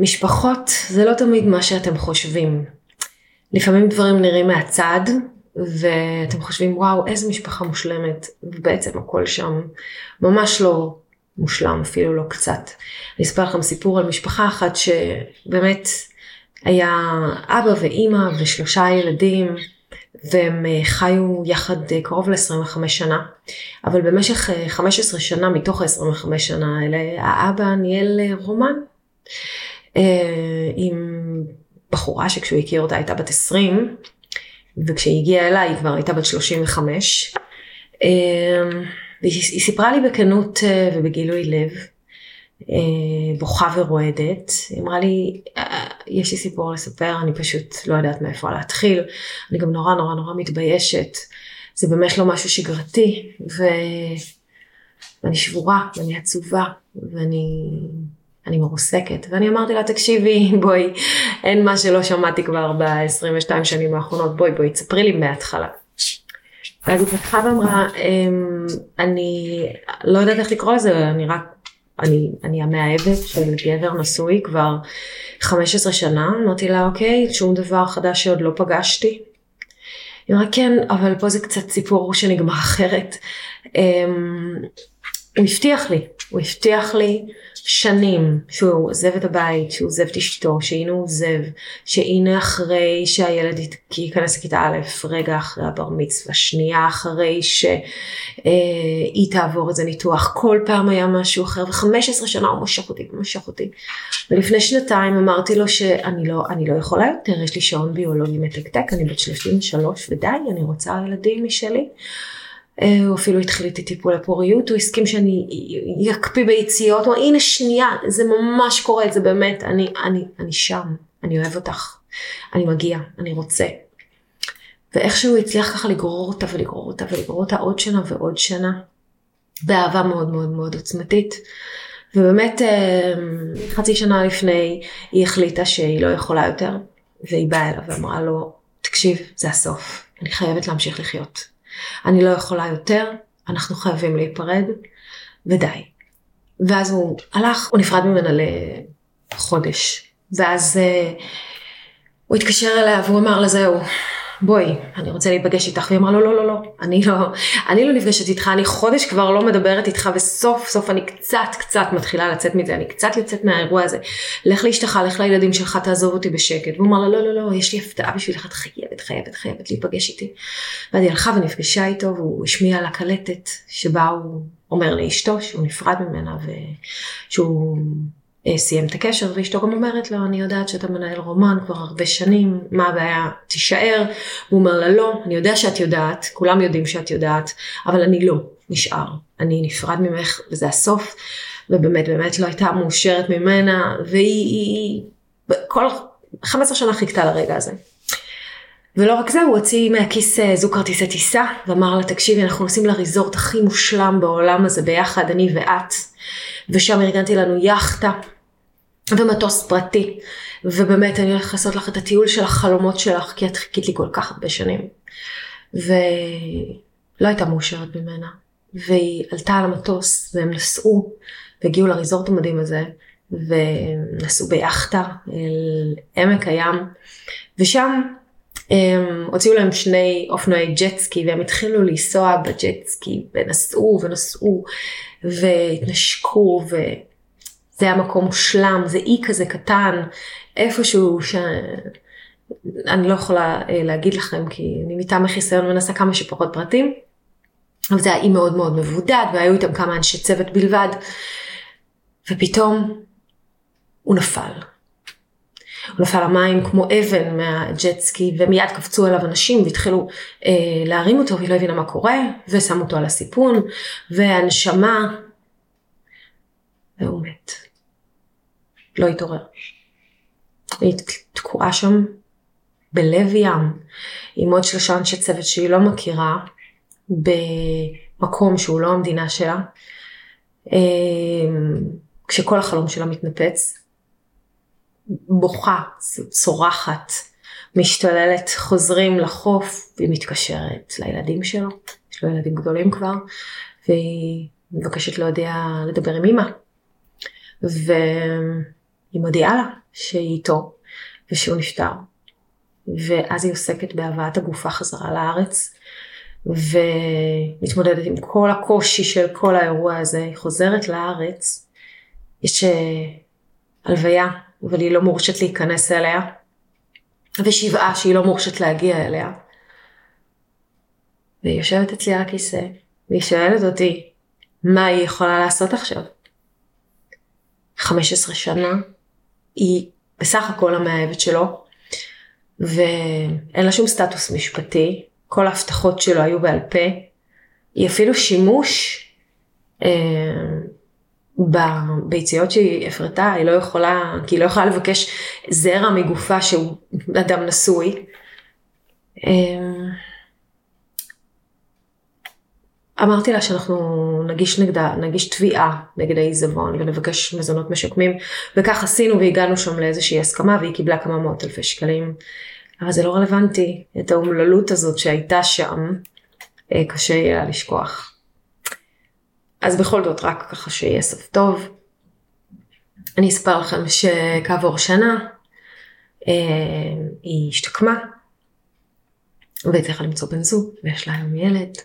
משפחות זה לא תמיד מה שאתם חושבים. לפעמים דברים נראים מהצד ואתם חושבים וואו איזה משפחה מושלמת ובעצם הכל שם ממש לא מושלם אפילו לא קצת. אני אספר לכם סיפור על משפחה אחת שבאמת היה אבא ואימא ושלושה ילדים והם אה, חיו יחד אה, קרוב ל-25 שנה, אבל במשך 15 אה, שנה מתוך ה-25 שנה האלה האבא ניהל רומן. אה, עם בחורה שכשהוא הכיר אותה הייתה בת 20, וכשהיא הגיעה אליי היא כבר הייתה בת 35. אה, והיא סיפרה לי בכנות אה, ובגילוי לב, בוכה ורועדת, היא אמרה לי, יש לי סיפור לספר, אני פשוט לא יודעת מאיפה להתחיל, אני גם נורא נורא נורא מתביישת, זה באמת לא משהו שגרתי, ו... ואני שבורה, ואני עצובה, ואני אני מרוסקת. ואני אמרתי לה, תקשיבי, בואי, אין מה שלא שמעתי כבר ב-22 שנים האחרונות, בואי, בואי, תספרי לי מההתחלה. ואז היא פתחה ואמרה, אמ, אני לא יודעת איך לקרוא לזה, אני רק, אני, אני המאהבת של גבר נשוי כבר 15 שנה. אמרתי לה, אוקיי, שום דבר חדש שעוד לא פגשתי. היא אמרה, כן, אבל פה זה קצת סיפור שנגמר אחרת. אמ, הוא הבטיח לי, הוא הבטיח לי שנים שהוא עוזב את הבית, שהוא עוזב את אשתו, שהנה הוא עוזב, שהנה אחרי שהילד ייכנס לכיתה א', רגע אחרי הבר מצווה, שנייה אחרי שהיא אה, תעבור איזה ניתוח, כל פעם היה משהו אחר, ו-15 שנה הוא מושך אותי, מושך אותי. ולפני שנתיים אמרתי לו שאני לא, לא יכולה יותר, יש לי שעון ביולוגי מתקתק, אני בת 33 ודי, אני רוצה ילדים משלי. אה, הוא אפילו התחיל איתי טיפול הפוריות, הוא הסכים שאני אקפיא ביציאות, הוא אמר הנה שנייה, זה ממש קורה, זה באמת, אני, אני, אני שם, אני אוהב אותך, אני מגיע, אני רוצה. ואיכשהו הצליח ככה לגרור אותה ולגרור אותה ולגרור אותה עוד שנה ועוד שנה, באהבה מאוד מאוד מאוד עוצמתית. ובאמת אה, חצי שנה לפני היא החליטה שהיא לא יכולה יותר, והיא באה אליו ואמרה לו, תקשיב, זה הסוף, אני חייבת להמשיך לחיות. אני לא יכולה יותר, אנחנו חייבים להיפרד, ודי. ואז הוא הלך, הוא נפרד ממנה לחודש. ואז uh, הוא התקשר אליה והוא אמר לה זהו, בואי, אני רוצה להיפגש איתך. והיא אמרה לו, לא, לא, לא, אני לא, אני לא נפגשת איתך, אני חודש כבר לא מדברת איתך, וסוף סוף אני קצת קצת מתחילה לצאת מזה, אני קצת יוצאת מהאירוע הזה. לך לאשתך, לך לילדים שלך, תעזוב אותי בשקט. והוא אמר לה, לא, לא, לא, יש לי הפתעה בשבילך, את חייבת, חייבת, חייבת להיפגש איתי. ואז היא הלכה ונפגשה איתו, והוא השמיע לה קלטת, שבה הוא אומר לאשתו שהוא נפרד ממנה, ושהוא... אה, סיים את הקשר ואשתו גם אומרת לו אני יודעת שאתה מנהל רומן כבר הרבה שנים מה הבעיה תישאר הוא אומר לה לא אני יודע שאת יודעת כולם יודעים שאת יודעת אבל אני לא נשאר אני נפרד ממך וזה הסוף ובאמת באמת לא הייתה מאושרת ממנה והיא כל 15 שנה חיכתה לרגע הזה. ולא רק זה, הוא הוציא מהכיס אה, זוג כרטיסי טיסה, ואמר לה, תקשיבי, אנחנו נוסעים לריזורט הכי מושלם בעולם הזה ביחד, אני ואת. ושם ארגנתי לנו יאכטה ומטוס פרטי. ובאמת, אני הולכת לעשות לך את הטיול של החלומות שלך, כי את חיכית לי כל כך הרבה שנים. ולא הייתה מאושרת ממנה. והיא עלתה על המטוס, והם נסעו, והגיעו לריזורט המדהים הזה, ונסעו ביאכטה אל עמק הים, ושם הם הוציאו להם שני אופנועי ג'טסקי והם התחילו לנסוע בג'טסקי ונסעו ונסעו והתנשקו וזה היה מקום מושלם זה אי כזה קטן איפשהו שאני לא יכולה אה, להגיד לכם כי אני מטעם החיסיון מנסה כמה שפחות פרטים. אבל זה היה אי מאוד מאוד מבודד והיו איתם כמה אנשי צוות בלבד ופתאום הוא נפל. הוא נפל למים כמו אבן מהג'טסקי ומיד קפצו עליו אנשים והתחילו אה, להרים אותו והיא לא הבינה מה קורה ושמו אותו על הסיפון והנשמה והוא מת. לא התעורר. היא תקועה שם בלב ים עם עוד שלושה אנשי צוות שהיא לא מכירה במקום שהוא לא המדינה שלה. אה, כשכל החלום שלה מתנפץ, בוכה, צורחת, משתוללת, חוזרים לחוף, והיא מתקשרת לילדים שלו, יש לו ילדים גדולים כבר, והיא מבקשת להודיע, לדבר עם אמא. והיא מודיעה לה שהיא איתו, ושהוא נפטר. ואז היא עוסקת בהבאת הגופה חזרה לארץ, ומתמודדת עם כל הקושי של כל האירוע הזה. היא חוזרת לארץ, יש אה, הלוויה, אבל היא לא מורשת להיכנס אליה, ושבעה שהיא לא מורשת להגיע אליה. והיא יושבת אצלי על הכיסא, והיא שואלת אותי, מה היא יכולה לעשות עכשיו? 15 שנה, היא בסך הכל המאהבת שלו, ואין לה שום סטטוס משפטי, כל ההבטחות שלו היו בעל פה, היא אפילו שימוש אה, בביציות שהיא הפרטה, היא לא יכולה, כי היא לא יכולה לבקש זרע מגופה שהוא אדם נשוי. אה, אמרתי לה שאנחנו נגיש נגדה, נגיש תביעה נגד העיזבון ונבקש מזונות משקמים וכך עשינו והגענו שם לאיזושהי הסכמה והיא קיבלה כמה מאות אלפי שקלים. אבל זה לא רלוונטי, את האומללות הזאת שהייתה שם, אה, קשה יהיה לשכוח. אז בכל זאת רק ככה שיהיה סוף טוב. אני אספר לכם שכעבור שנה אה, היא השתקמה והצליחה למצוא בן זוג ויש לה היום ילד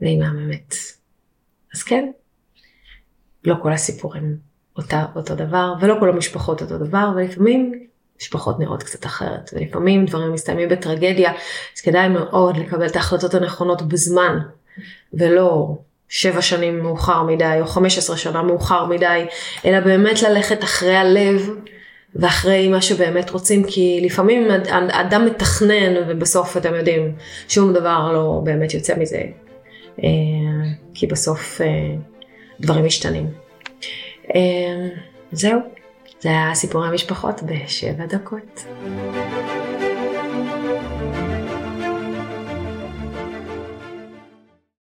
והיא מהממת. אז כן, לא כל הסיפורים אותה, אותו דבר ולא כל המשפחות אותו דבר ולפעמים משפחות נראות קצת אחרת ולפעמים דברים מסתיימים בטרגדיה אז כדאי מאוד לקבל את ההחלטות הנכונות בזמן ולא שבע שנים מאוחר מדי או חמש עשרה שנה מאוחר מדי אלא באמת ללכת אחרי הלב ואחרי מה שבאמת רוצים כי לפעמים אדם מתכנן ובסוף אתם יודעים שום דבר לא באמת יוצא מזה אה, כי בסוף אה, דברים משתנים. אה, זהו, זה היה סיפורי המשפחות בשבע דקות.